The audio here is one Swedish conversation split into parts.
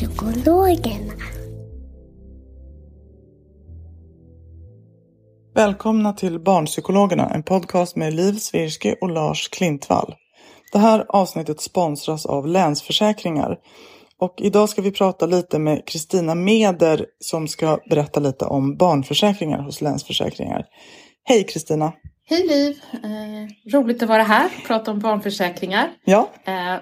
Barnpsykologerna. Välkomna till Barnpsykologerna, en podcast med Liv Svirsky och Lars Klintvall. Det här avsnittet sponsras av Länsförsäkringar. Och idag ska vi prata lite med Kristina Meder som ska berätta lite om barnförsäkringar hos Länsförsäkringar. Hej Kristina! Hej Liv! Eh, roligt att vara här och prata om barnförsäkringar. Ja, Eh,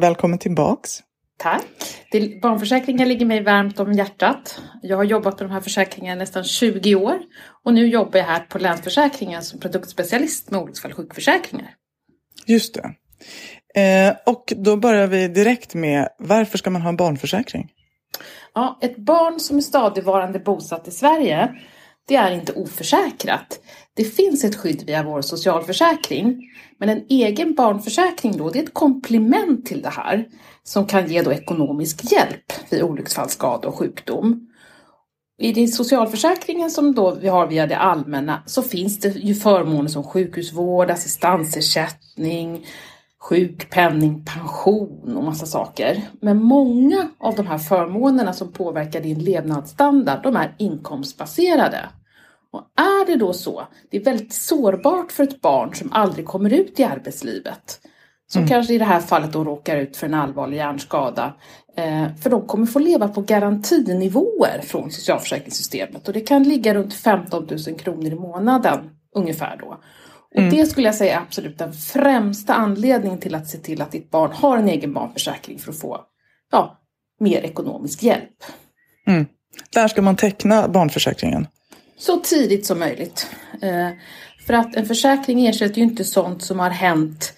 välkommen tillbaks. Tack! Det, barnförsäkringar ligger mig varmt om hjärtat. Jag har jobbat med de här försäkringarna i nästan 20 år och nu jobbar jag här på Länsförsäkringar som produktspecialist med olycksfall och sjukförsäkringar. Just det. Eh, och då börjar vi direkt med varför ska man ha en barnförsäkring? Ja, ett barn som är stadigvarande bosatt i Sverige, det är inte oförsäkrat. Det finns ett skydd via vår socialförsäkring, men en egen barnförsäkring då, det är ett komplement till det här som kan ge då ekonomisk hjälp vid olycksfall, skada och sjukdom. I den socialförsäkringen som då vi har via det allmänna så finns det ju förmåner som sjukhusvård, assistansersättning, sjukpenning, pension och massa saker. Men många av de här förmånerna som påverkar din levnadsstandard, de är inkomstbaserade. Och är det då så, det är väldigt sårbart för ett barn som aldrig kommer ut i arbetslivet, som kanske i det här fallet då råkar ut för en allvarlig hjärnskada, eh, för de kommer få leva på garantinivåer från socialförsäkringssystemet och det kan ligga runt 15 000 kronor i månaden ungefär då. Och det skulle jag säga är absolut den främsta anledningen till att se till att ditt barn har en egen barnförsäkring för att få ja, mer ekonomisk hjälp. Där ska man teckna barnförsäkringen. Så tidigt som möjligt. Eh, för att en försäkring ersätter ju inte sånt som har hänt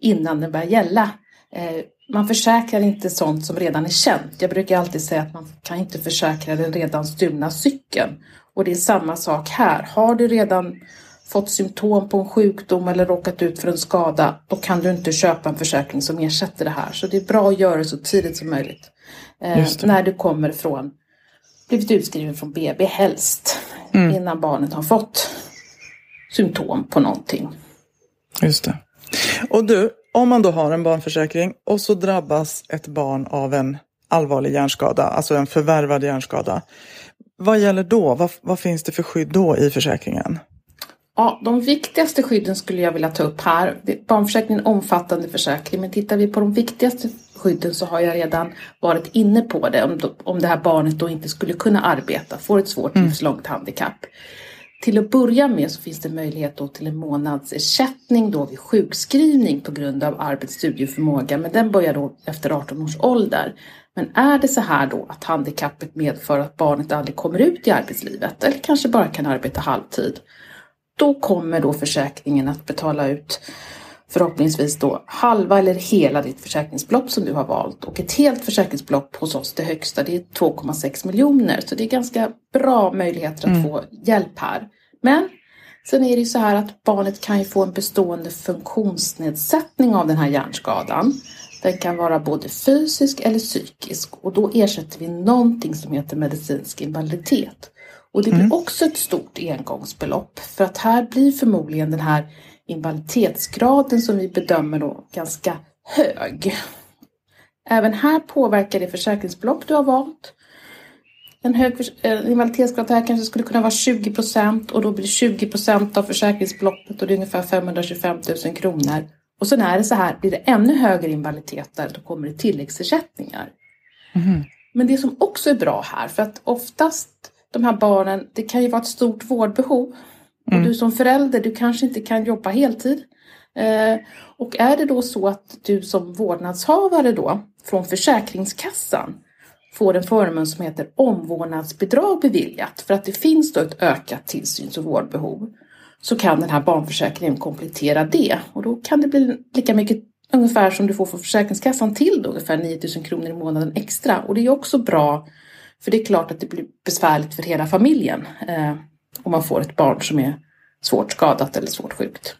innan den börjar gälla. Eh, man försäkrar inte sånt som redan är känt. Jag brukar alltid säga att man kan inte försäkra den redan stulna cykeln. Och det är samma sak här. Har du redan fått symptom på en sjukdom eller råkat ut för en skada, då kan du inte köpa en försäkring som ersätter det här. Så det är bra att göra det så tidigt som möjligt. Eh, när du kommer från, blivit utskriven från BB helst, innan barnet har fått symptom på någonting. Just det. Och du, om man då har en barnförsäkring och så drabbas ett barn av en allvarlig hjärnskada, alltså en förvärvad hjärnskada. Vad gäller då? Vad, vad finns det för skydd då i försäkringen? Ja, de viktigaste skydden skulle jag vilja ta upp här. Barnförsäkringen är en omfattande försäkring, men tittar vi på de viktigaste skydden så har jag redan varit inne på det. Om, det här barnet då inte skulle kunna arbeta, får ett svårt livslångt handikapp. Till att börja med så finns det möjlighet då till en månadsersättning då vid sjukskrivning på grund av arbetsstudieförmåga, men den börjar då efter 18 års ålder. Men är det så här då att handikappet medför att barnet aldrig kommer ut i arbetslivet eller kanske bara kan arbeta halvtid, då kommer då försäkringen att betala ut förhoppningsvis då halva eller hela ditt försäkringsbelopp som du har valt. Och ett helt försäkringsbelopp hos oss, det högsta, det är 2,6 miljoner. Så det är ganska bra möjligheter att få hjälp här. Men sen är det ju så här att barnet kan ju få en bestående funktionsnedsättning av den här hjärnskadan. Den kan vara både fysisk eller psykisk och då ersätter vi någonting som heter medicinsk invaliditet. Och det blir också ett stort engångsbelopp för att här blir förmodligen den här invaliditetsgraden som vi bedömer då ganska hög. Även här påverkar det försäkringsbelopp du har valt. En hög eh, invaliditetsgrad här kanske skulle kunna vara 20 procent och då blir det 20 procent av försäkringsbeloppet och det är ungefär 525 000 kronor. Och sen är det så här, blir det ännu högre invaliditeter då kommer det tilläggsersättningar. Men det som också är bra här, för att oftast de här barnen, det kan ju vara ett stort vårdbehov. Och Mm. du som förälder, du kanske inte kan jobba heltid. Eh, och är det då så att du som vårdnadshavare då från Försäkringskassan får en förmån som heter omvårdnadsbidrag beviljat för att det finns då ett ökat tillsyns och vårdbehov så kan den här barnförsäkringen komplettera det och då kan det bli lika mycket ungefär som du får från Försäkringskassan till då, ungefär 9000 kronor i månaden extra och det är också bra för det är klart att det blir besvärligt för hela familjen eh, om man får ett barn som är svårt skadat eller svårt sjukt.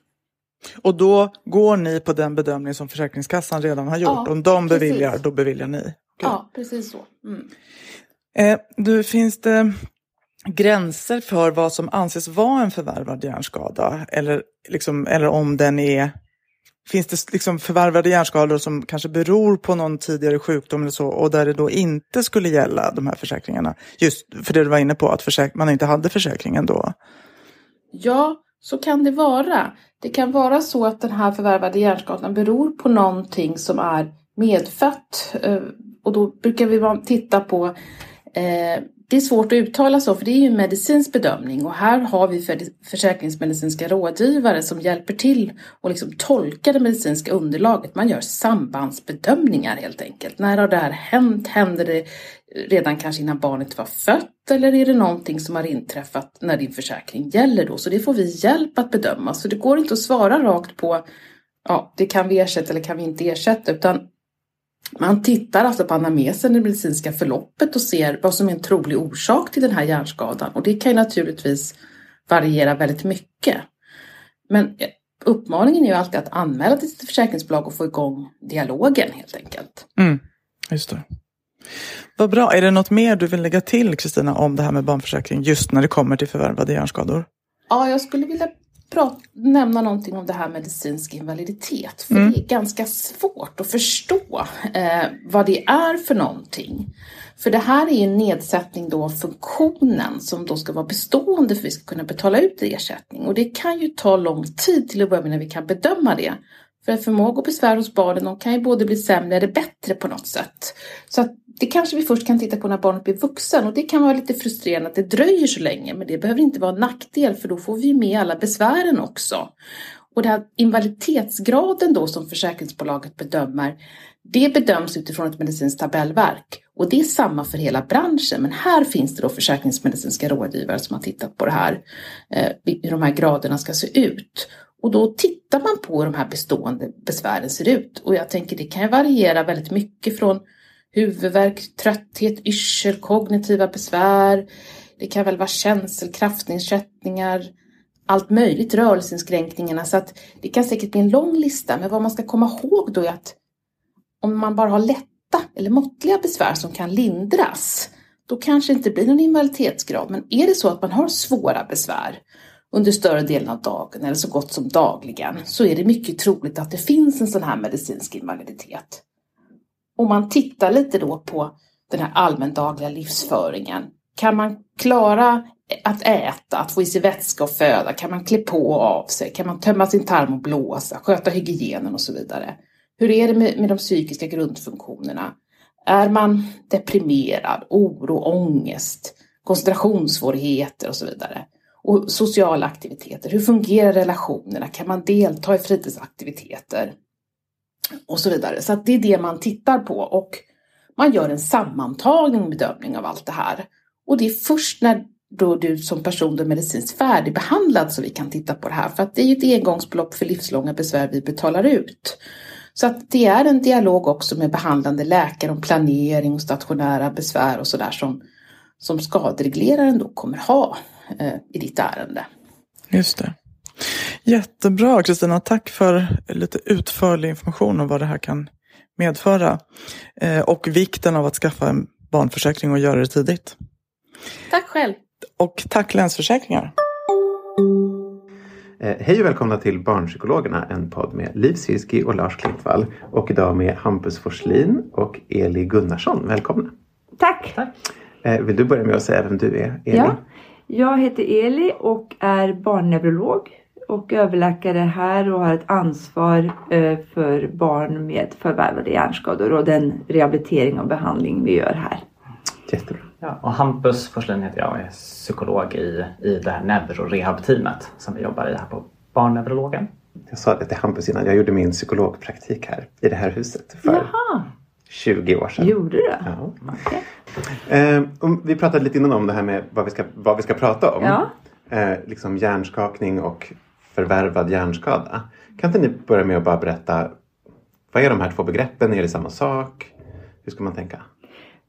Och då går ni på den bedömning som Försäkringskassan redan har gjort. Ja, Om de precis. beviljar, då beviljar ni. Okej. Ja, precis så. Mm. Eh, du, finns det gränser för vad som anses vara en förvärvad hjärnskada? Eller, liksom, eller om den är... Finns det liksom förvärvade hjärnskador som kanske beror på någon tidigare sjukdom eller så och där det då inte skulle gälla de här försäkringarna? Just för det du var inne på, att man inte hade försäkringen då. Ja, så kan det vara. Det kan vara så att den här förvärvade hjärnskadan beror på någonting som är medfött. Eh, och då brukar vi titta på eh, det är svårt att uttala så, för det är ju en medicinsk bedömning och här har vi försäkringsmedicinska rådgivare som hjälper till och liksom tolkar det medicinska underlaget. Man gör sambandsbedömningar helt enkelt. När har det här hänt? Händer det redan kanske innan barnet var fött eller är det någonting som har inträffat när din försäkring gäller då? Så det får vi hjälp att bedöma. Så det går inte att svara rakt på ja, det kan vi ersätta eller kan vi inte ersätta utan man tittar alltså på anamnesen, det medicinska förloppet och ser vad som är en trolig orsak till den här hjärnskadan. Och det kan ju naturligtvis variera väldigt mycket. Men uppmaningen är ju alltid att anmäla till sitt försäkringsbolag och få igång dialogen helt enkelt. Mm, just det. Vad bra. Är det något mer du vill lägga till Kristina om det här med barnförsäkring just när det kommer till förvärvade hjärnskador? Ja, jag skulle vilja prata, nämna någonting om det här medicinsk invaliditet. För Mm. det är ganska svårt att förstå eh, vad det är för någonting. För det här är en nedsättning då av funktionen som då ska vara bestående för att vi ska kunna betala ut ersättning. Och det kan ju ta lång tid till att börja med när vi kan bedöma det. För förmåga och besvär hos barnen de kan ju både bli sämre eller bättre på något sätt. Så att det kanske vi först kan titta på när barnet blir vuxen. Och det kan vara lite frustrerande att det dröjer så länge. Men det behöver inte vara en nackdel för då får vi med alla besvären också. Och den här invaliditetsgraden då som försäkringsbolaget bedömer det bedöms utifrån ett medicinskt tabellverk. Och det är samma för hela branschen. Men här finns det då försäkringsmedicinska rådgivare som har tittat på det här, eh, hur de här graderna ska se ut. Och då tittar man på hur de här bestående besvären ser ut. Och jag tänker det kan ju variera väldigt mycket från huvudvärk, trötthet, yrsel, kognitiva besvär. Det kan väl vara känsel, kraftnedsättningar, allt möjligt, rörelseinskränkningarna. Så att det kan säkert bli en lång lista. Men vad man ska komma ihåg då är att om man bara har lätta eller måttliga besvär som kan lindras, då kanske det inte blir någon invaliditetsgrad. Men är det så att man har svåra besvär under större delen av dagen eller så gott som dagligen, så är det mycket troligt att det finns en sån här medicinsk invaliditet. Om man tittar lite då på den här allmändagliga livsföringen. Kan man klara att äta, att få i sig vätska och föda? Kan man klä på och av sig? Kan man tömma sin tarm och blåsa? Sköta hygienen och så vidare? Hur är det med, med de psykiska grundfunktionerna? Är man deprimerad, oro, ångest, koncentrationssvårigheter och så vidare? Och sociala aktiviteter. Hur fungerar relationerna? Kan man delta i fritidsaktiviteter? Och så vidare. Så att det är det man tittar på och man gör en sammantagen bedömning av allt det här. Och det är först när då du som person är medicinskt färdigbehandlad som vi kan titta på det här. För att det är ju ett engångsbelopp för livslånga besvär vi betalar ut. Så att det är en dialog också med behandlande läkare om planering och stationära besvär och sådär som, som skaderegleraren då kommer ha eh, i ditt ärende. Just det. Jättebra Kristina, tack för lite utförlig information om vad det här kan medföra. Eh, och vikten av att skaffa en barnförsäkring och göra det tidigt. Tack själv! Och tack Länsförsäkringar. Eh, hej och välkomna till Barnpsykologerna, en podd med Liv Sirski och Lars Klintvall. Och idag med Hampus Forslin och Eli Gunnarsson. Välkomna! Tack! Eh, vill du börja med att säga vem du är, Eli? Ja, jag heter Eli och är barnneurolog och överläkare här och har ett ansvar eh, för barn med förvärvade hjärnskador och den rehabilitering och behandling vi gör här. Jättebra. Ja, och Hampus Forslin heter jag och är psykolog i, i det här neurorehabteamet som vi jobbar i här på Barnneurologen. Jag sa det till Hampus innan. Jag gjorde min psykologpraktik här i det här huset för Jaha, 20 år sedan. gjorde du? Ja. Okej. Eh, vi pratade lite innan om det här med vad vi ska, vad vi ska prata om. Ja. Eh, liksom hjärnskakning och förvärvad hjärnskada. Kan inte ni börja med att bara berätta vad är de här två begreppen? Är det samma sak? Hur ska man tänka?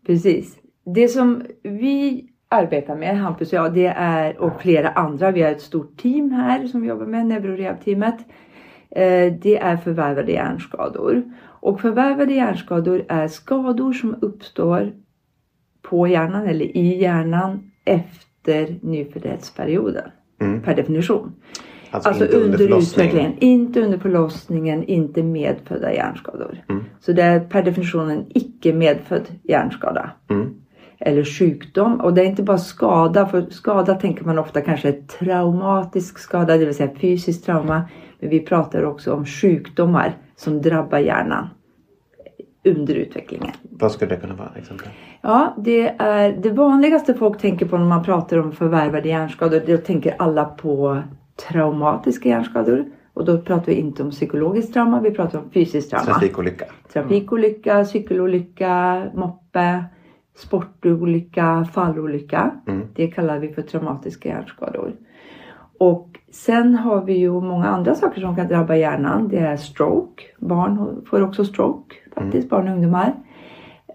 Precis. Det som vi arbetar med, Hampus och jag, det är, och flera andra, vi har ett stort team här som jobbar med NeuroRehab-teamet. Eh, Det är förvärvade hjärnskador. Och förvärvade hjärnskador är skador som uppstår på hjärnan eller i hjärnan efter nyföddhetsperioden. Mm. Per definition. Alltså, Alltså inte under förlossning. utvecklingen. Inte under förlossningen, inte medfödda hjärnskador. Mm. Så det är per definition en icke medfödd hjärnskada. Mm. Eller sjukdom. Och det är inte bara skada. För skada tänker man ofta kanske är traumatisk skada, det vill säga fysisk trauma. Men vi pratar också om sjukdomar som drabbar hjärnan under utvecklingen. Vad skulle det kunna vara? Exempel? Ja, det är det vanligaste folk tänker på när man pratar om förvärvade hjärnskador. Då tänker alla på traumatiska hjärnskador. Och då pratar vi inte om psykologiskt trauma, vi pratar om fysiskt trauma. Trafikolycka. Trafikolycka, cykelolycka, moppe, sportolycka, fallolycka. Mm. Det kallar vi för traumatiska hjärnskador. Och sen har vi ju många andra saker som kan drabba hjärnan. Det är stroke. Barn får också stroke faktiskt, barn och ungdomar.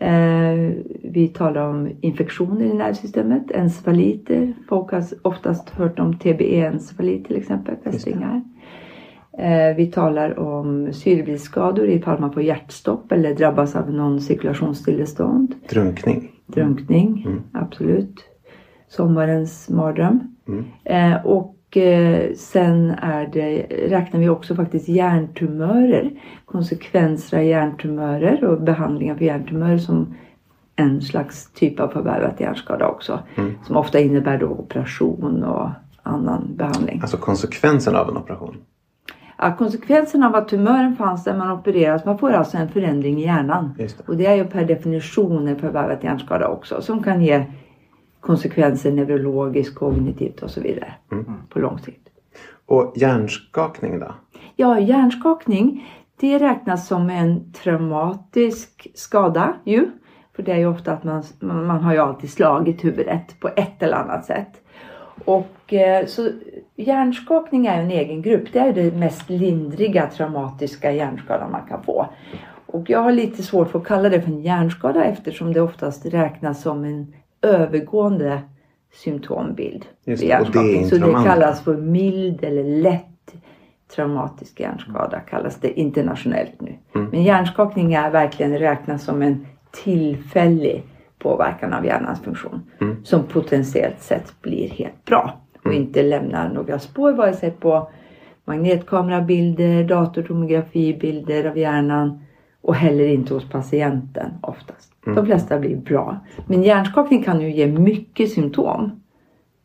Eh, vi talar om infektioner i nervsystemet, encefaliter. Folk har oftast hört om TBE-encefalit till exempel, fästingar. Eh, vi talar om syrebristskador ifall man får hjärtstopp eller drabbas av någon cirkulationsstillestånd. Drunkning. Drunkning, absolut. Sommarens mardröm. Eh, och eh, sen är det, räknar vi också faktiskt hjärntumörer. Konsekvenser av hjärntumörer och behandlingar för hjärntumörer som en slags typ av förvärvat hjärnskada också. Som ofta innebär då operation och annan behandling. Alltså konsekvensen av en operation. Ja, konsekvensen av att tumören fanns där man opereras, man får alltså en förändring i hjärnan. Det. Och det är ju per definition en förvärvat hjärnskada också som kan ge konsekvenser neurologiskt, kognitivt och så vidare på lång sikt. Och hjärnskakning då? Ja, hjärnskakning det räknas som en traumatisk skada ju. För det är ju ofta att man, man har ju alltid slagit huvudet på ett eller annat sätt. Och eh, så hjärnskakning är en egen grupp. Det är det mest lindriga traumatiska hjärnskadan man kan få. Och jag har lite svårt för att kalla det för en hjärnskada eftersom det oftast räknas som en övergående symptombild. Just det, och det är så de det kallas för mild eller lätt traumatisk hjärnskada kallas det internationellt nu. Mm. Men hjärnskakning är verkligen räknas som en tillfällig påverkan av hjärnans funktion. Mm. Som potentiellt sett blir helt bra. Och inte lämnar några spår vare sig på magnetkamerabilder, datortomografibilder av hjärnan och heller inte hos patienten oftast. De flesta blir bra. Men hjärnskakning kan ju ge mycket symptom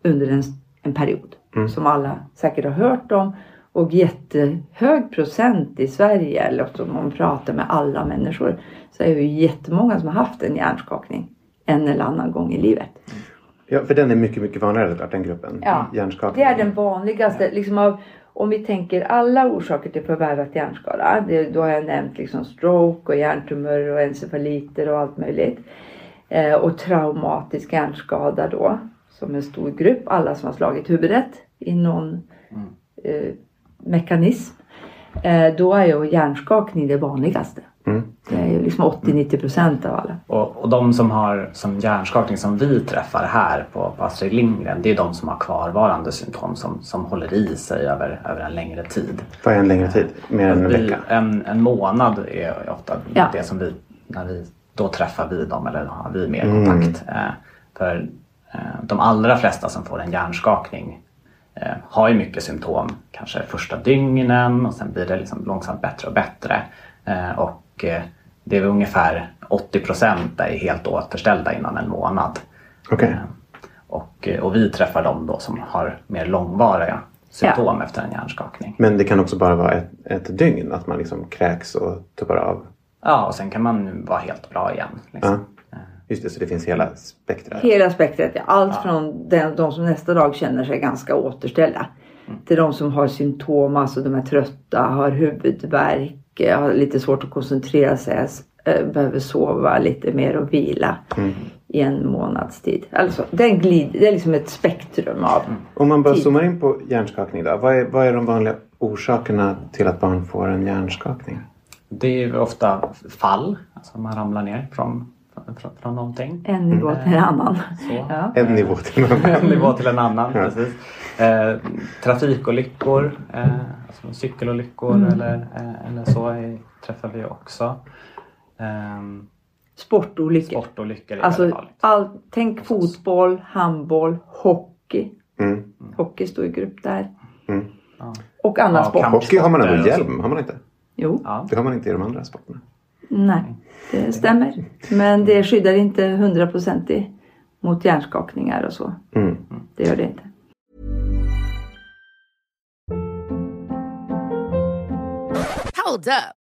under en, en period. Som alla säkert har hört om. Och jättehög procent i Sverige, eller om man pratar med alla människor, så är det ju jättemånga som har haft en hjärnskakning en eller annan gång i livet. Ja, för den är mycket, mycket vanligare den gruppen. Ja, Hjärnskakning. Det är den vanligaste. Liksom av, om vi tänker alla orsaker till förvärvat hjärnskada. Det, då har jag nämnt liksom stroke och hjärntumörer och encefaliter och allt möjligt. Eh, och traumatisk hjärnskada då. Som en stor grupp. Alla som har slagit huvudet i någon eh, mekanism. Eh, då är ju hjärnskakning det vanligaste. Mm. Det är ju liksom 80-90 procent av alla. Och, och de som har som hjärnskakning som vi träffar här på, på Astrid Lindgren det är de som har kvarvarande symptom som, som håller i sig över, över en längre tid. Vad är en längre tid? Mer än en vecka? en, en månad är ofta Ja. det som vi, när vi, då träffar vi dem eller har vi mer Mm. kontakt. Eh, för eh, de allra flesta som får en hjärnskakning eh, har ju mycket symptom, kanske första dygnen och sen blir det liksom långsamt bättre och bättre. Eh, och eh, det är ungefär 80 procent är helt återställda innan en månad. Okej. Eh, och, eh, och vi träffar dem då som har mer långvariga symptom efter en hjärnskakning. Men det kan också bara vara ett, ett dygn, att man liksom kräks och tuppar av. Ja, och sen kan man vara helt bra igen. Liksom. Ja. Just det, så det finns hela spektrat. Hela spektrat, ja. Allt från den, de som nästa dag känner sig ganska återställda. Till de som har symptom, alltså de är trötta, har huvudvärk, eh, har lite svårt att koncentrera sig, eh, behöver sova lite mer och vila i en månads tid. Alltså, det, är en glid, det är liksom ett spektrum av Om man bara tid. zoomar in på hjärnskakning då. Vad är, vad är de vanliga orsakerna till att barn får en hjärnskakning? Det är ju ofta fall, alltså man ramlar ner från, från, från någonting. en nivå till en annan. Så. Ja. En nivå till en En annan. nivå till en annan. Precis. Eh, trafikolyckor, eh, alltså cykelolyckor eller, eh, eller så är, träffar vi också. Eh, Sportolyckor. sportolyckor är Alltså, all, tänk fotboll, handboll, hockey. Mm. Hockey står i grupp där. Mm. Och annan Ja, sport. Hockey har man ändå hjälm, har man inte? Jo, Ja. Det har man inte i de andra sporterna. Nej, det stämmer. Men det skyddar inte hundraprocentigt mot hjärnskakningar och så. Mm. Det gör det inte. Hold up.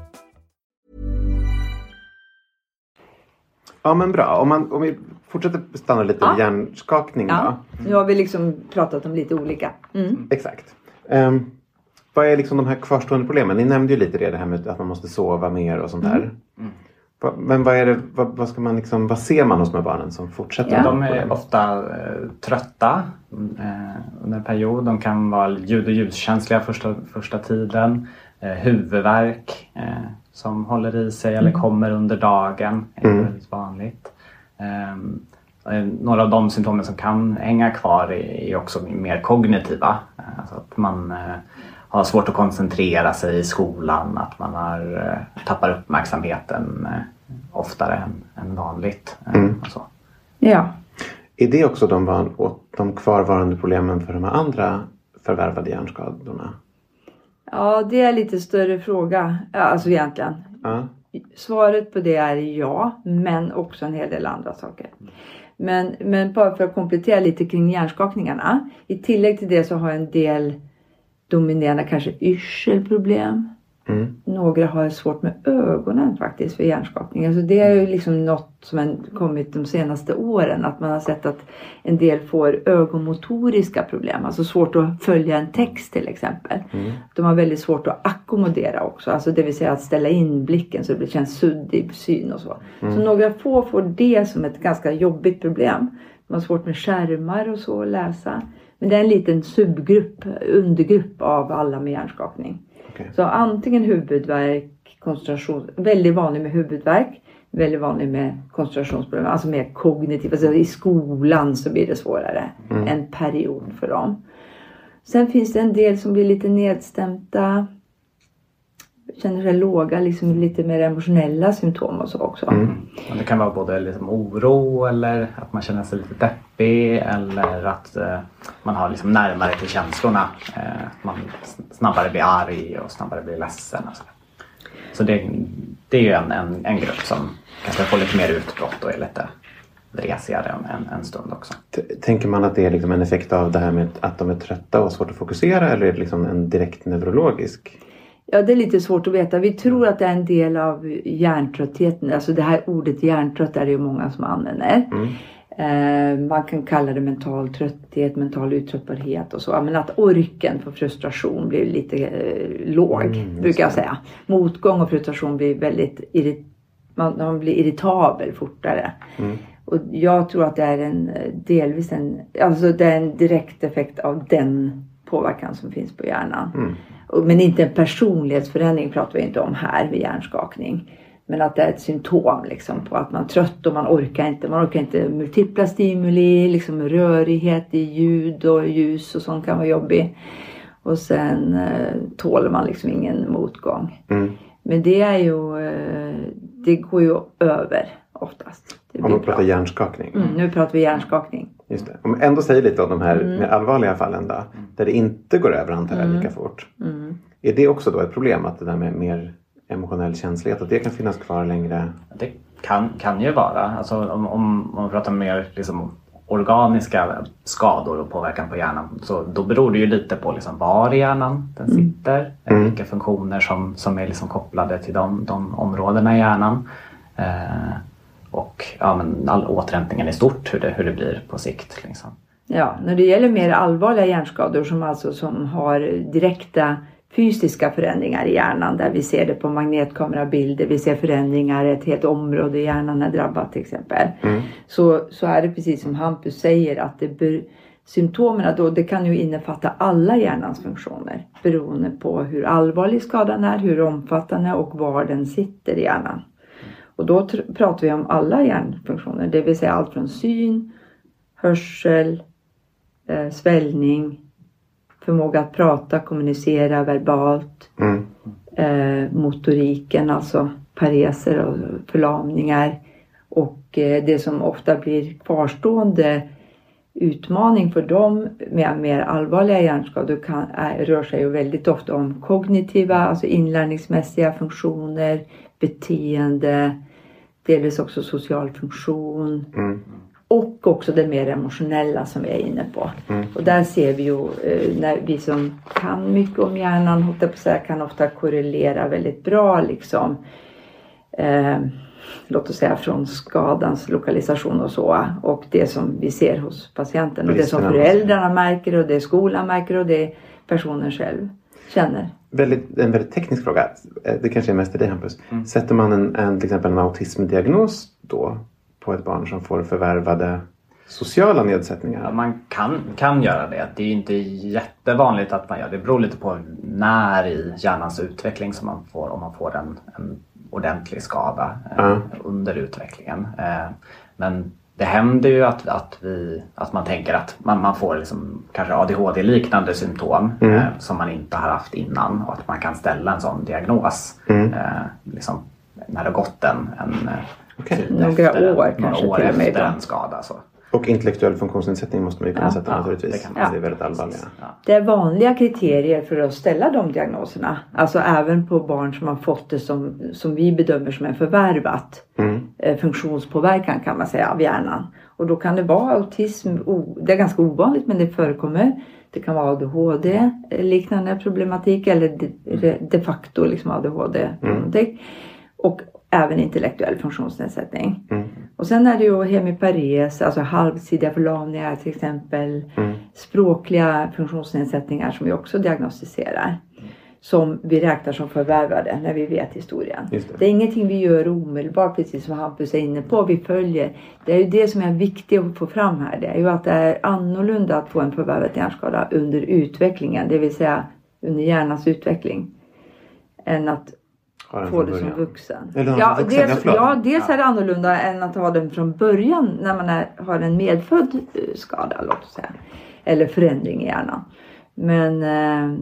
Ja men bra, om, man, om vi fortsätter stanna lite vid Ja. hjärnskakning då. Ja, nu har vi liksom pratat om lite olika. Mm. Exakt. Ehm, vad är liksom de här kvarstående problemen? Ni nämnde ju lite det, det här med att man måste sova mer och sånt där. Va- Men vad är det, vad, vad ska man liksom, vad ser man hos de här barnen som fortsätter? Ja. De är ofta eh, trötta eh, under en period. De kan vara ljud och ljuskänsliga första, första tiden. Eh, huvudvärk eh, som håller i sig eller kommer under dagen är Mm. väldigt vanligt. Ehm, eh, några av de symptomen som kan hänga kvar är, också mer kognitiva. Alltså att man eh, har svårt att koncentrera sig i skolan, att man har, eh, tappar uppmärksamheten oftare än, än vanligt. eh, Mm. och så. Ja. Är det också de, van, och de kvarvarande problemen för de andra förvärvade hjärnskadorna? Ja, det är lite större fråga. Alltså egentligen. Ja. Svaret på det är ja, men också en hel del andra saker. Men, men bara för att komplettera lite kring hjärnskakningarna. I tillägg till det så har en del dominerande kanske yrselproblem. Mm. Några har svårt med ögonen faktiskt för hjärnskakning. Alltså det är ju liksom något som har kommit de senaste åren. Att man har sett att en del får ögonmotoriska problem. Alltså svårt att följa en text till exempel. De har väldigt svårt att ackommodera också. Alltså det vill säga att ställa in blicken så det känns suddig syn och så. Så några få får det som ett ganska jobbigt problem. De har svårt med skärmar och så att läsa. Men det är en liten subgrupp, undergrupp av alla med hjärnskakning. Okej. Så antingen huvudvärk, koncentration, väldigt vanlig med huvudvärk, väldigt vanlig med koncentrationsproblem, alltså mer kognitiva. Alltså I skolan så blir det svårare en period för dem. Sen finns det en del som blir lite nedstämda, känner sig låga, liksom lite mer emotionella symptom och så också. Och det kan vara både liksom oro eller att man känner sig lite deppig eller att eh, man har liksom närmare till känslorna. Eh, att man snabbare blir arg och snabbare blir ledsen. Och så. Så det, det är ju en, en, en grupp som kanske får lite mer utbrott och är lite vresigare en, en stund också. Tänker man att det är liksom en effekt av det här med att de är trötta och har svårt att fokusera eller är det liksom en direkt neurologisk? Ja, det är lite svårt att veta. Vi tror att det är en del av hjärntröttheten. Alltså det här ordet hjärntrött är det ju många som använder. Eh, man kan kalla det mental trötthet, mental uttröttbarhet och så. Men att orken för frustration blir lite eh, låg, brukar jag säga. Motgång och frustration blir väldigt irrit- man, man blir irritabel fortare. Och jag tror att det är en eh, delvis en, alltså det är en direkt effekt av den påverkan som finns på hjärnan. Och- Men inte en personlighetsförändring pratar vi inte om här vid hjärnskakning. Men att det är ett symptom liksom på att man är trött och man orkar inte. Man orkar inte multipla stimuli, liksom rörighet i ljud och ljus och sånt kan vara jobbigt. Och sen eh, tåler man liksom ingen motgång. Mm. Men det är ju, eh, det går ju över oftast. Det Om man pratar bra. hjärnskakning. Mm, nu pratar vi hjärnskakning. Just det. Om ändå säger lite om de här Mm. mer allvarliga fallen då. Där det inte går över antar jag lika fort. Är det också då ett problem att det där med mer emotionell känslighet att det kan finnas kvar längre? Det kan, kan ju vara. Alltså, om, om, man pratar mer liksom, organiska skador och påverkan på hjärnan så då beror det ju lite på liksom, var i hjärnan den sitter. Vilka funktioner som, som är liksom kopplade till de, de områdena i hjärnan. Eh, och ja, men all återhämtningen i stort, hur det, hur det blir på sikt. Liksom. Ja, när det gäller mer allvarliga hjärnskador som alltså som har direkta fysiska förändringar i hjärnan där vi ser det på magnetkamerabilder, vi ser förändringar, ett helt område i hjärnan är drabbat till exempel. Så, så är det precis som Hampus säger att det ber, symptomen då, det kan ju innefatta alla hjärnans funktioner beroende på hur allvarlig skadan är, hur omfattande och var den sitter i hjärnan. Och då pratar vi om alla hjärnfunktioner, det vill säga allt från syn, hörsel, eh, svällning, förmåga att prata, kommunicera verbalt, Mm. eh, motoriken, alltså pareser och förlamningar. Och eh, det som ofta blir kvarstående utmaning för dem med mer allvarliga hjärnskador kan, är, rör sig ju väldigt ofta om kognitiva, alltså inlärningsmässiga funktioner, beteende, delvis också social funktion. Och också det mer emotionella som vi är inne på. Och där ser vi ju eh, när vi som kan mycket om hjärnan, på säga, kan ofta korrelera väldigt bra liksom. Eh, låt oss säga från skadans lokalisation och så. Och det som vi ser hos patienten. Och det som föräldrarna märker och det skolan märker och det personen själv känner. Väldigt, en väldigt teknisk fråga. Eh, Det kanske är mest till dig Hampus. Mm. Sätter man en, en, till exempel en autismdiagnos då på ett barn som får förvärvade sociala nedsättningar? Ja, man kan, kan göra det. Det är inte jättevanligt att man gör det. Det beror lite på när i hjärnans utveckling som man får, om man får en, en ordentlig skada eh, Ja. under utvecklingen. Eh, men det händer ju att, att, vi, att man tänker att man, man får liksom kanske ADHD-liknande symptom eh, som man inte har haft innan och att man kan ställa en sån diagnos eh, liksom, när det har gått en, en eh, Okej. tid Några efter, år några kanske år efter en skada. Så. Och intellektuell funktionsnedsättning måste man ju kunna Ja, sätta ja, naturligtvis. det kan Det, är väldigt allvarliga. Det är vanliga kriterier för att ställa de diagnoserna. Alltså även på barn som har fått det som, som vi bedömer som en förvärvat eh, funktionspåverkan kan man säga av hjärnan. Och då kan det vara autism, det är ganska ovanligt men det förekommer. Det kan vara ADHD, eh, liknande problematik eller de, de facto liksom ADHD. problematik. Och även intellektuell funktionsnedsättning. Och sen är det ju hemipares, alltså halvsidiga förlamningar till exempel. Språkliga funktionsnedsättningar som vi också diagnostiserar. Som vi räknar som förvärvade när vi vet historien. Det. det är ingenting vi gör omedelbart precis som Hampus är inne på. Vi följer. Det är ju det som är viktigt att få fram här. Det är ju att det är annorlunda att få en förvärvad hjärnskada under utvecklingen. Det vill säga under hjärnans utveckling. Än att Från det som början. vuxen. Eller ja, vuxen, dels, ja, dels är det annorlunda än att ha den från början när man är, har en medfödd eh, skada, låt oss säga. Eller förändring i hjärnan. Men eh,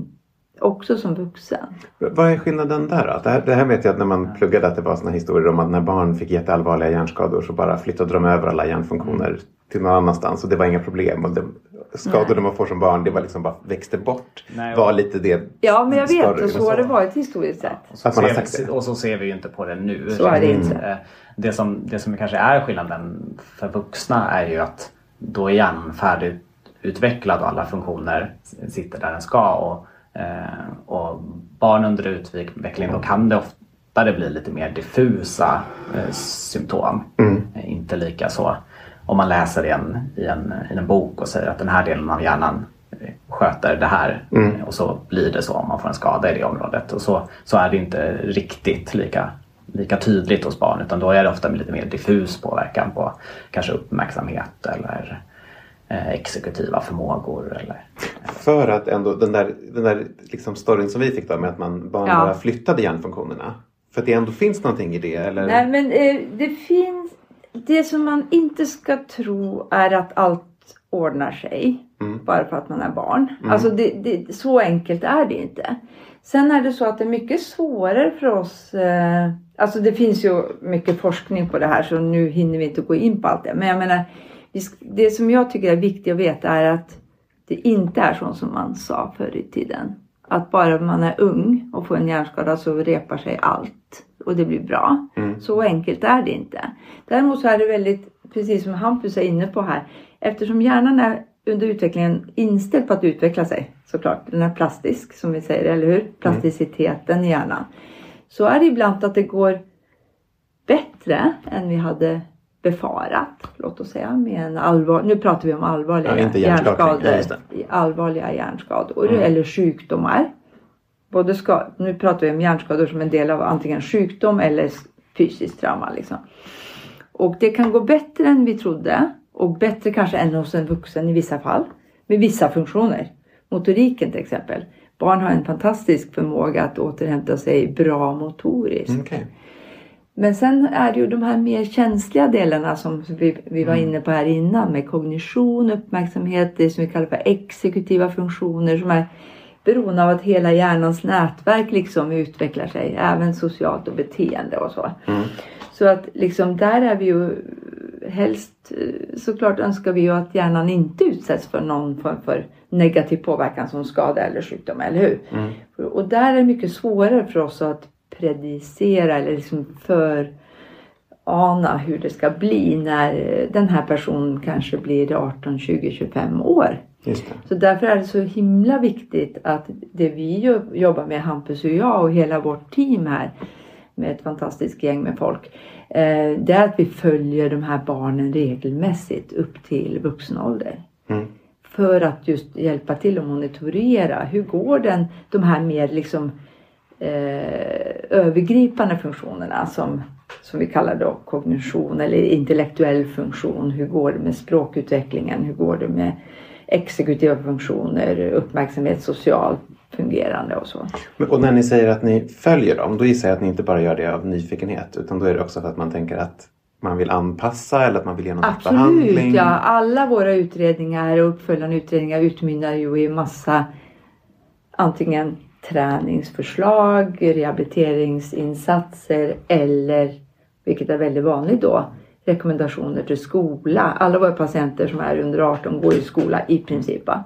också som vuxen. Vad är skillnaden där då? Det här, det här vet jag att när man pluggade att det var såna historier om att när barn fick jätteallvarliga hjärnskador så bara flyttade de över alla hjärnfunktioner till någon annanstans och det var inga problem. Och det, skador man får som barn, det var liksom bara växte bort. Nej, var lite det. Ja, men jag vet och så har det varit historiskt sett. Och så, Att man har ser, sagt det. och så ser vi ju inte på det nu. Så är det inte. Eh, Det som, det som kanske är skillnaden för vuxna är ju att då är hjärnan färdigutvecklad och alla funktioner sitter där den ska. Och, eh, och barn under utveckling då kan det oftare bli lite mer diffusa eh, symptom. Eh, Inte lika så om man läser i en, i, en, i en bok och säger att den här delen av hjärnan eh, sköter det här Eh, och så blir det så om man får en skada i det området. Och så, så är det inte riktigt lika, lika tydligt hos barn utan då är det ofta med lite mer diffus påverkan på kanske uppmärksamhet eller eh, exekutiva förmågor. Eller, För att ändå den där, den där liksom storyn som vi fick då med att man barn Ja. bara flyttade hjärnfunktionerna. För att det ändå finns någonting i det eller? Nej, men eh, det finns... Det som man inte ska tro är att allt ordnar sig bara för att man är barn. Alltså det, det, så enkelt är det inte. Sen är det så att det är mycket svårare för oss. Eh, alltså det finns ju mycket forskning på det här så nu hinner vi inte gå in på allt det. Men jag menar, det som jag tycker är viktigt att veta är att det inte är så som man sa förr i tiden. Att bara man är ung och får en hjärnskada så repar sig allt och det blir bra. Så enkelt är det inte. Däremot så är det väldigt, precis som Hampus är inne på här, eftersom hjärnan är under utvecklingen inställd på att utveckla sig såklart. Den är plastisk som vi säger, eller hur? Plasticiteten i hjärnan. Så är det ibland att det går bättre än vi hade befarat. Låt oss säga med en allvar... Nu pratar vi om allvarliga Ja, hjärnskador. allvarliga hjärnskador eller sjukdomar. Både ska, nu pratar vi om hjärnskador som en del av antingen sjukdom eller fysiskt trauma. Liksom. Och det kan gå bättre än vi trodde och bättre kanske än hos en vuxen i vissa fall. Med vissa funktioner. Motoriken till exempel. Barn har en fantastisk förmåga att återhämta sig bra motoriskt. Mm, Okej. Men sen är det ju de här mer känsliga delarna som vi, vi var inne på här innan med kognition, uppmärksamhet, det som vi kallar för exekutiva funktioner som är beroende av att hela hjärnans nätverk liksom utvecklar sig, även socialt och beteende och så. Så att liksom där är vi ju helst eh, såklart önskar vi ju att hjärnan inte utsätts för någon form för negativ påverkan som skada eller sjukdom, eller hur? Och där är det mycket svårare för oss att predicera eller liksom för ana hur det ska bli när eh, den här personen kanske blir 18, 20, 25 år. Så därför är det så himla viktigt att det vi jo- jobbar med, Hampus och jag och hela vårt team här med ett fantastiskt gäng med folk. Eh, det är att vi följer de här barnen regelmässigt upp till vuxen ålder. För att just hjälpa till att monitorera. Hur går den, de här mer liksom eh, övergripande funktionerna som, som vi kallar då kognition eller intellektuell funktion. Hur går det med språkutvecklingen? Hur går det med exekutiva funktioner, uppmärksamhet, socialt fungerande och så. Och när ni säger att ni följer dem, då gissar jag att ni inte bara gör det av nyfikenhet utan då är det också för att man tänker att man vill anpassa eller att man vill ge någon typ Absolut, behandling. ja. Alla våra utredningar och uppföljande utredningar utmynnar ju i massa antingen träningsförslag, rehabiliteringsinsatser eller, vilket är väldigt vanligt då, rekommendationer till skola. Alla våra patienter som är under 18 går i skola i princip. va?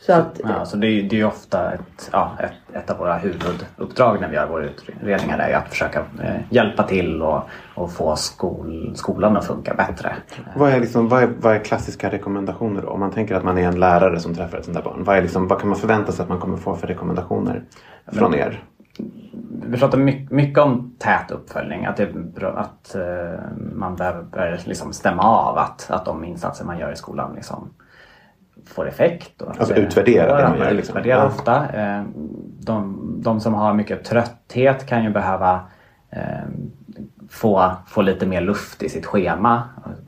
Så att, Ja, så det är det är ofta ett, ja, ett, ett av våra huvuduppdrag när vi gör våra utredningar är att försöka eh, hjälpa till och, och få skol, skolan att funka bättre. Vad, är liksom, vad, är, vad är klassiska rekommendationer då? Om man tänker att man är en lärare som träffar ett sånt där barn. Vad, är liksom, vad kan man förvänta sig att man kommer få för rekommendationer från er? Vi pratar mycket, mycket om tät uppföljning. Att, det att eh, man behöver liksom stämma av att, att de insatser man gör i skolan liksom får effekt. Och Alltså utvärdera det man gör, liksom. Utvärdera ofta. Eh, de, de som har mycket trötthet kan ju behöva eh, få, få lite mer luft i sitt schema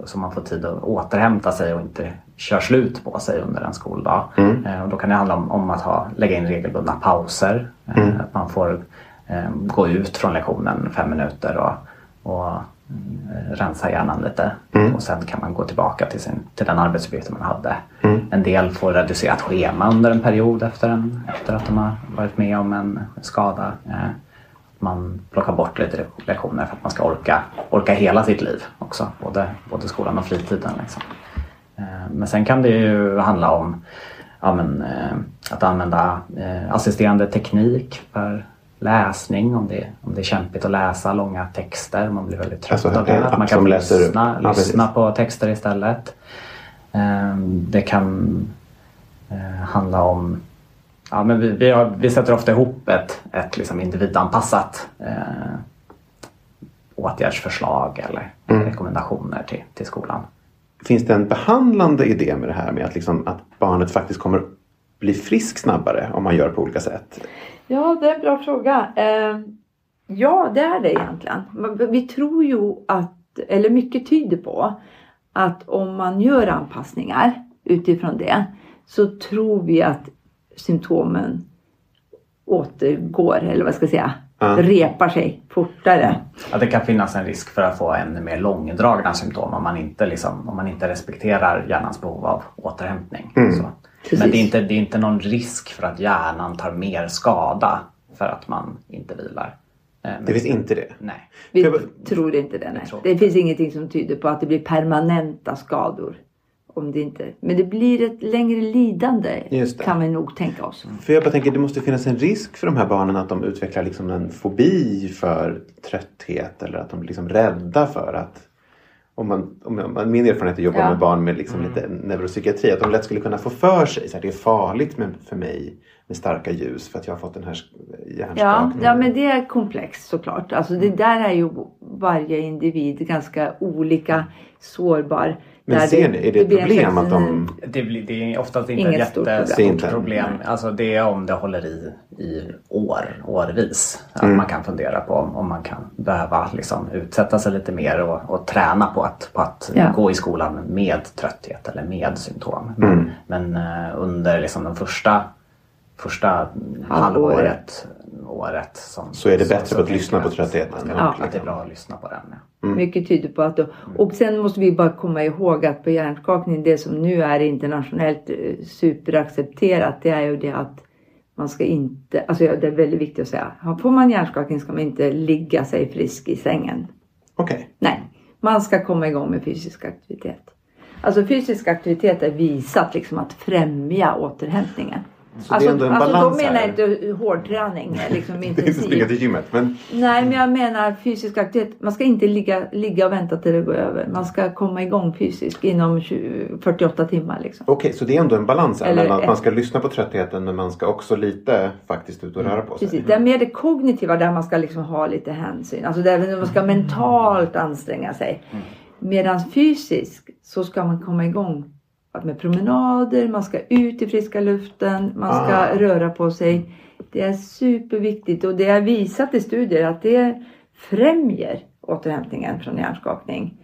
så man får tid att återhämta sig och inte kör slut på sig under en skoldag. Eh, och då kan det handla om, om att ha, lägga in regelbundna pauser. Eh, Att man får eh, gå ut från lektionen fem minuter och, och eh, rensa hjärnan lite. Och sen kan man gå tillbaka till, sin, till den arbetsuppgiften man hade. En del får reducerat schema under en period efter, en, efter att de har varit med om en skada. Man plockar bort lite lektioner för att man ska orka, orka hela sitt liv också. Både, både skolan och fritiden. Liksom. Eh, Men sen kan det ju handla om ja, men, eh, att använda eh, assisterande teknik för läsning om det, om det är kämpigt att läsa långa texter. Man blir väldigt trött Alltså, av det. en Att man kan lyssna, ja, lyssna på texter istället. Eh, Det kan eh, handla om Ja, men vi, vi, har, vi sätter ofta ihop ett, ett liksom individanpassat eh, åtgärdsförslag eller Mm. rekommendationer till, till skolan. Finns det en behandlande idé med det här med att, liksom, att barnet faktiskt kommer bli frisk snabbare om man gör på olika sätt? Ja, det är en bra fråga. Eh, ja, det är det egentligen. Vi tror ju att, eller mycket tyder på, att om man gör anpassningar utifrån det så tror vi att symptomen återgår, eller vad ska jag säga, Ja. repar sig fortare. Att det kan finnas en risk för att få ännu mer långdragna symptom om man inte, liksom, om man inte respekterar hjärnans behov av återhämtning. Mm. Men det är, inte, det är inte någon risk för att hjärnan tar mer skada för att man inte vilar. Eh, men- Det finns inte det. Nej. Vi jag- tror inte det. Nej. tror- Det finns ingenting som tyder på att det blir permanenta skador. Om det inte, men det blir ett längre lidande kan vi nog tänka oss. För jag bara tänker det måste finnas en risk för de här barnen att de utvecklar liksom en fobi för trötthet eller att de blir liksom rädda för att om man, om man, min erfarenhet är att jobba Ja. med barn med liksom lite neuropsykiatri att de lätt skulle kunna få för sig att det är farligt med, för mig med starka ljus för att jag har fått den här Ja, hjärnskakningen. ja, men det är komplext såklart. Alltså det där är ju varje individ ganska olika sårbar. Men Där ser ni, är det ett blir en problem att de... Det, blir, det är oftast inte Inget ett stort jättestort problem. Det. Alltså det är om det håller i i år, årvis. Att Mm. man kan fundera på om, om man kan behöva liksom utsätta sig lite mer och, och träna på att, på att Ja. gå i skolan med trötthet eller med symptom. Men, Mm. men eh, under liksom den första, första Halvåret. året som, Så är det bättre på att tänker lyssna på att tröttheten och Att det är bra att lyssna på den. Ja. Mm. Mycket tyder på att då, och sen måste vi bara komma ihåg att på hjärnskakning, det som nu är internationellt eh, superaccepterat, det är ju det att man ska inte, alltså det är väldigt viktigt att säga, får man hjärnskakning ska man inte ligga sig frisk i sängen. Okej. Nej, man ska komma igång med fysisk aktivitet. Alltså fysisk aktivitet är visat liksom att främja återhämtningen. Så alltså, det är ändå en alltså balans då menar jag inte hårdträning, liksom Det är inte springa intensiv. till gymmet men Nej, men jag menar fysisk aktivitet. Man ska inte ligga, ligga och vänta till det går över. Man ska komma igång fysiskt inom 20, 48 timmar. Liksom. okej så det är ändå en balans här mellan att man ska lyssna på tröttheten men man ska också lite faktiskt ut och röra på sig. Precis, det är mer det kognitiva där man ska liksom ha lite hänsyn. Alltså där man ska mentalt anstränga sig. Medan fysiskt så ska man komma igång med promenader, man ska ut i friska luften, man ska Ah. röra på sig. Det är superviktigt och det är visat i studier att det främjar återhämtningen från hjärnskakning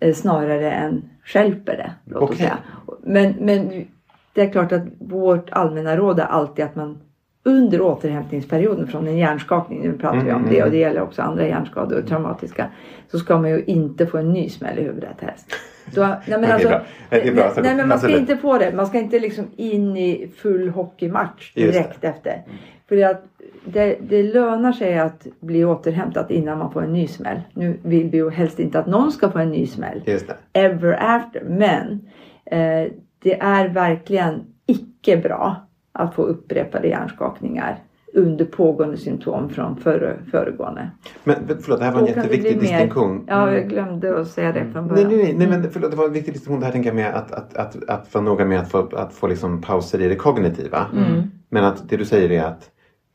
eh, snarare än stjälper det. Låt Okej. säga. Men, men det är klart att vårt allmänna råd är alltid att man under återhämtningsperioden från en hjärnskakning, nu pratar vi om Mm, det mm. och det gäller också andra hjärnskador och traumatiska, så ska man ju inte få en ny smäll i huvudet helst. Så, nej, men det är alltså, nej, nej, men man ska inte få det. Man ska inte liksom in i full hockeymatch direkt efter. För att det, det lönar sig att bli återhämtat innan man får en ny smäll. Nu vill vi ju helst inte att någon ska få en ny smäll Just det. ever after. Men eh, det är verkligen icke bra att få upprepade hjärnskakningar under pågående symptom från före, föregående. Men förlåt, det här var en jätteviktig bli mer- distinktion. Ja, jag glömde att säga det från Nej, början. nej, nej, men förlåt, det var en viktig distinktion det här tänker jag med att, att, att, att vara noga med att få, att få liksom pauser i det kognitiva. Mm. Men att det du säger är att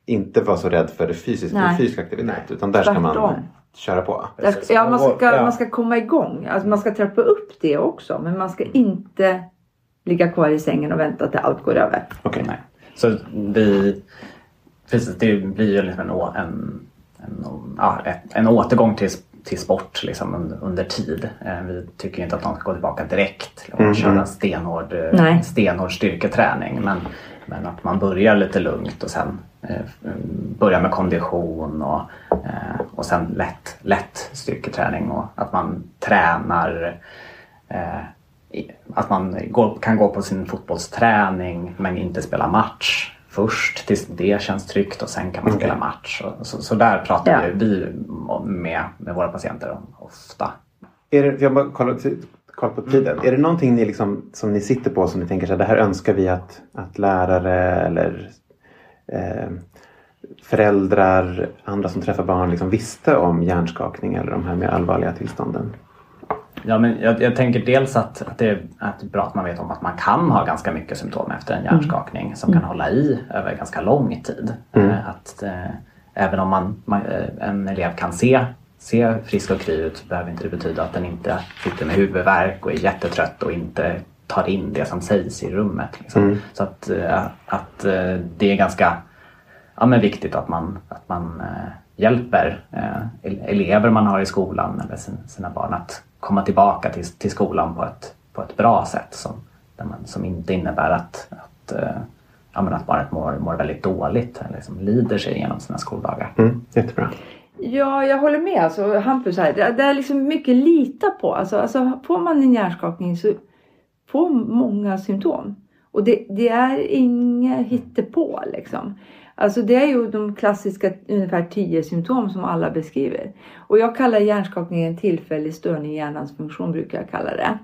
inte vara så rädd för det fysiska, Nej. fysisk aktivitet. Utan där ska man Tvärtom. köra på. Där ska- Ja, man ska, Ja. man ska komma igång. Alltså man ska trappa upp det också. Men man ska inte ligga kvar i sängen och vänta till allt går över. Okej. Nej. Så vi, precis, det blir ju liksom en, en, en, ja, en återgång till, till sport liksom under, under tid. Eh, Vi tycker inte att de ska gå tillbaka direkt och Mm, köra stenhård, eh, Nej. stenhård styrketräning. Men, men att man börjar lite lugnt och sen eh, börjar med kondition och, eh, och sen lätt, lätt styrketräning och att man tränar eh, att man går, kan gå på sin fotbollsträning men inte spela match först tills det känns tryggt och sen kan man spela match. Och, så, så där pratar Ja. vi, med, med våra patienter om ofta. Är det, jag bara kollar, koll på tiden. Är det någonting ni liksom, som ni sitter på som ni tänker här, det här önskar vi att, att lärare eller eh, föräldrar, andra som träffar barn liksom visste om hjärnskakning eller de här mer allvarliga tillstånden? Ja, men jag, jag tänker dels att, att, det är, att det är bra att man vet om att man kan ha ganska mycket symptom efter en hjärnskakning som kan hålla i över ganska lång tid. Mm. Eh, Att, eh, även om man, man, eh, en elev kan se, se frisk och kry ut så behöver inte det betyda att den inte sitter med huvudvärk och är jättetrött och inte tar in det som sägs i rummet. Liksom. Mm. Så att, eh, att det är ganska ja, men viktigt att man, att man hjälper ele- elever man har i skolan eller sin, sina barn att komma tillbaka till, till skolan på ett, på ett bra sätt som, där man, som inte innebär att, att, eh, ja, men att barnet mår, mår väldigt dåligt eller liksom lider sig igenom sina skoldagar. Mm, jättebra. Ja, jag håller med. Alltså, Hampus här. Det, det är liksom mycket lita på. Alltså, alltså, får man en hjärnskakning så får många symptom. Och det, det är inget hittepå liksom. Alltså det är ju de klassiska ungefär 10 symptom som alla beskriver. Och jag kallar hjärnskakning en tillfällig störning i hjärnans funktion brukar jag kalla det.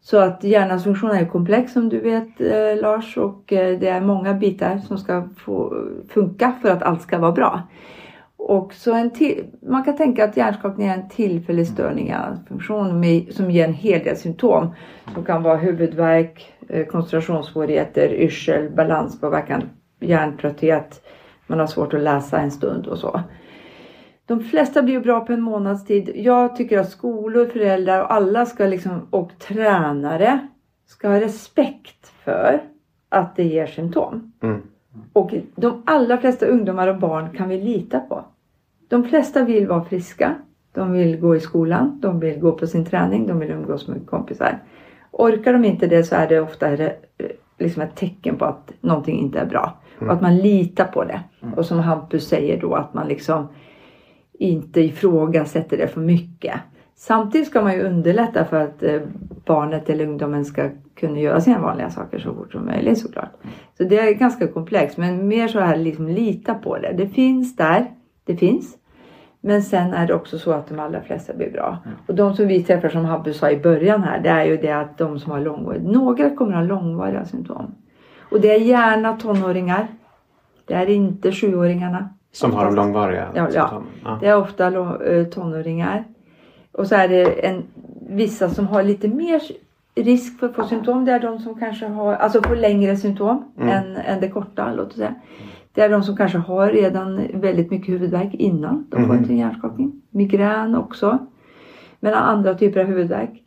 Så att hjärnans funktion är komplex som du vet eh, Lars och eh, det är många bitar som ska få funka för att allt ska vara bra. Och så en till, man kan tänka att hjärnskakning är en tillfällig störning i hjärnans funktion med, som ger en hel del symptom. Som kan vara huvudvärk, eh, koncentrationssvårigheter, yrsel, balanspåverkan, hjärntrötthet. Man har svårt att läsa en stund och så. De flesta blir ju bra på en månads tid. Jag tycker att skolor, föräldrar och alla ska liksom, och tränare ska ha respekt för att det ger symptom. Mm. Och de allra flesta ungdomar och barn kan vi lita på. De flesta vill vara friska. De vill gå i skolan. De vill gå på sin träning. De vill umgås med kompisar. Orkar de inte det så är det ofta liksom ett tecken på att någonting inte är bra. Och att man litar på det. Och som Hampus säger då att man liksom inte ifrågasätter det för mycket. Samtidigt ska man ju underlätta för att eh, barnet eller ungdomen ska kunna göra sina vanliga saker så fort som möjligt såklart. Så det är ganska komplext men mer så här liksom lita på det. Det finns där, det finns. Men sen är det också så att de allra flesta blir bra. Och de som vi träffar som Hampus sa i början här det är ju det att de som har långvariga, några kommer ha långvariga symptom. Och det är gärna tonåringar. Det är inte sjuåringarna. Som har de långvariga Ja, ja. Det är ofta eh, tonåringar. Och så är det en, vissa som har lite mer risk för att få symptom. Det är de som kanske har, alltså får längre symptom än, än det korta. Låt oss säga. Det är de som kanske har redan väldigt mycket huvudvärk innan de får en hjärnskakning. Migrän också. Men andra typer av huvudvärk.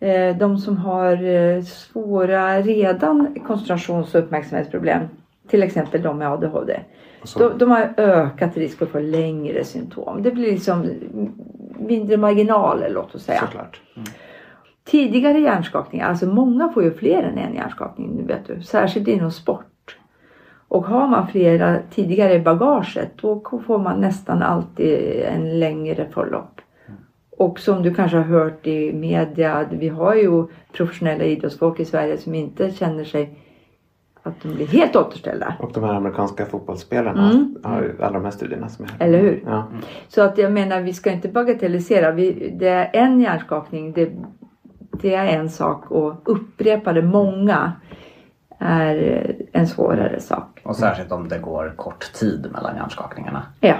Eh, De som har eh, svåra redan koncentrations och uppmärksamhetsproblem. Till exempel de med ADHD. De, de har ökat risk att få längre symptom. Det blir liksom mindre marginaler låt oss säga. Såklart. Tidigare hjärnskakningar, alltså många får ju fler än en hjärnskakning nu vet du. Särskilt inom sport. Och har man flera tidigare i bagaget då får man nästan alltid en längre förlopp. Och som du kanske har hört i media, vi har ju professionella idrottsfolk i Sverige som inte känner sig att de blir helt återställda. Och de här amerikanska fotbollsspelarna har ju alla de här studierna som är här. Eller hur? Ja. Så att jag menar, vi ska inte bagatellisera. Vi, det är en hjärnskakning, det, det är en sak och upprepa det många är en svårare sak. Och särskilt om det går kort tid mellan hjärnskakningarna. Ja,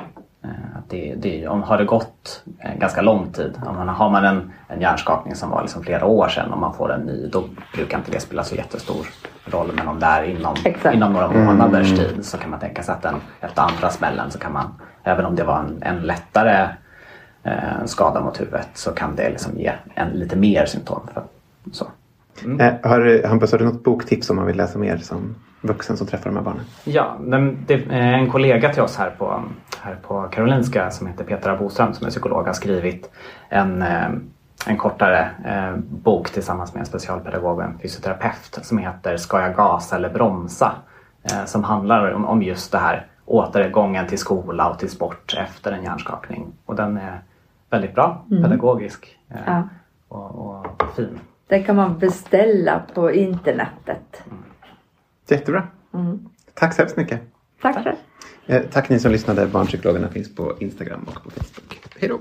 det, det, om har det gått eh, ganska lång tid, om man, har man en, en hjärnskakning som var liksom flera år sedan och man får en ny, då brukar inte det spela så jättestor roll. Men om det är inom, Exakt. inom några månaders tid så kan man tänka sig att den, efter andra smällen så kan man, även om det var en, en lättare eh, skada mot huvudet, så kan det liksom ge en, lite mer symptom. För, så. Eh, har, du- Hampus, har du något boktips om man vill läsa mer som vuxen som träffar de här barnen? Ja, det är en kollega till oss här på, här på Karolinska som heter Petra Boström som är psykolog har skrivit en, eh, en kortare eh, bok tillsammans med en specialpedagog och en fysioterapeut som heter Ska jag gasa eller bromsa? Eh, som handlar om, om just det här återgången till skola och till sport efter en hjärnskakning. Och den är väldigt bra, pedagogisk eh, Ja. och, och fin. Den kan man beställa på internetet. Jättebra. Tack så hemskt mycket. Tack själv. Eh, tack ni som lyssnade. Barnpsykologerna finns på Instagram och på Facebook. Hej då!